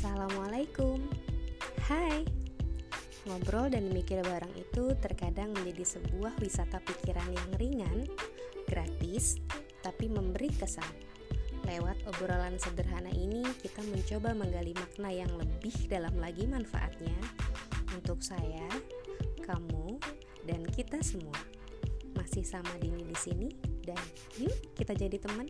Assalamualaikum, Hai, ngobrol dan mikir bareng itu terkadang menjadi sebuah wisata pikiran yang ringan, gratis, tapi memberi kesan. Lewat obrolan sederhana ini, kita mencoba menggali makna yang lebih dalam lagi manfaatnya untuk saya, kamu, dan kita semua. Masih sama Dini di sini, dan yuk kita jadi teman.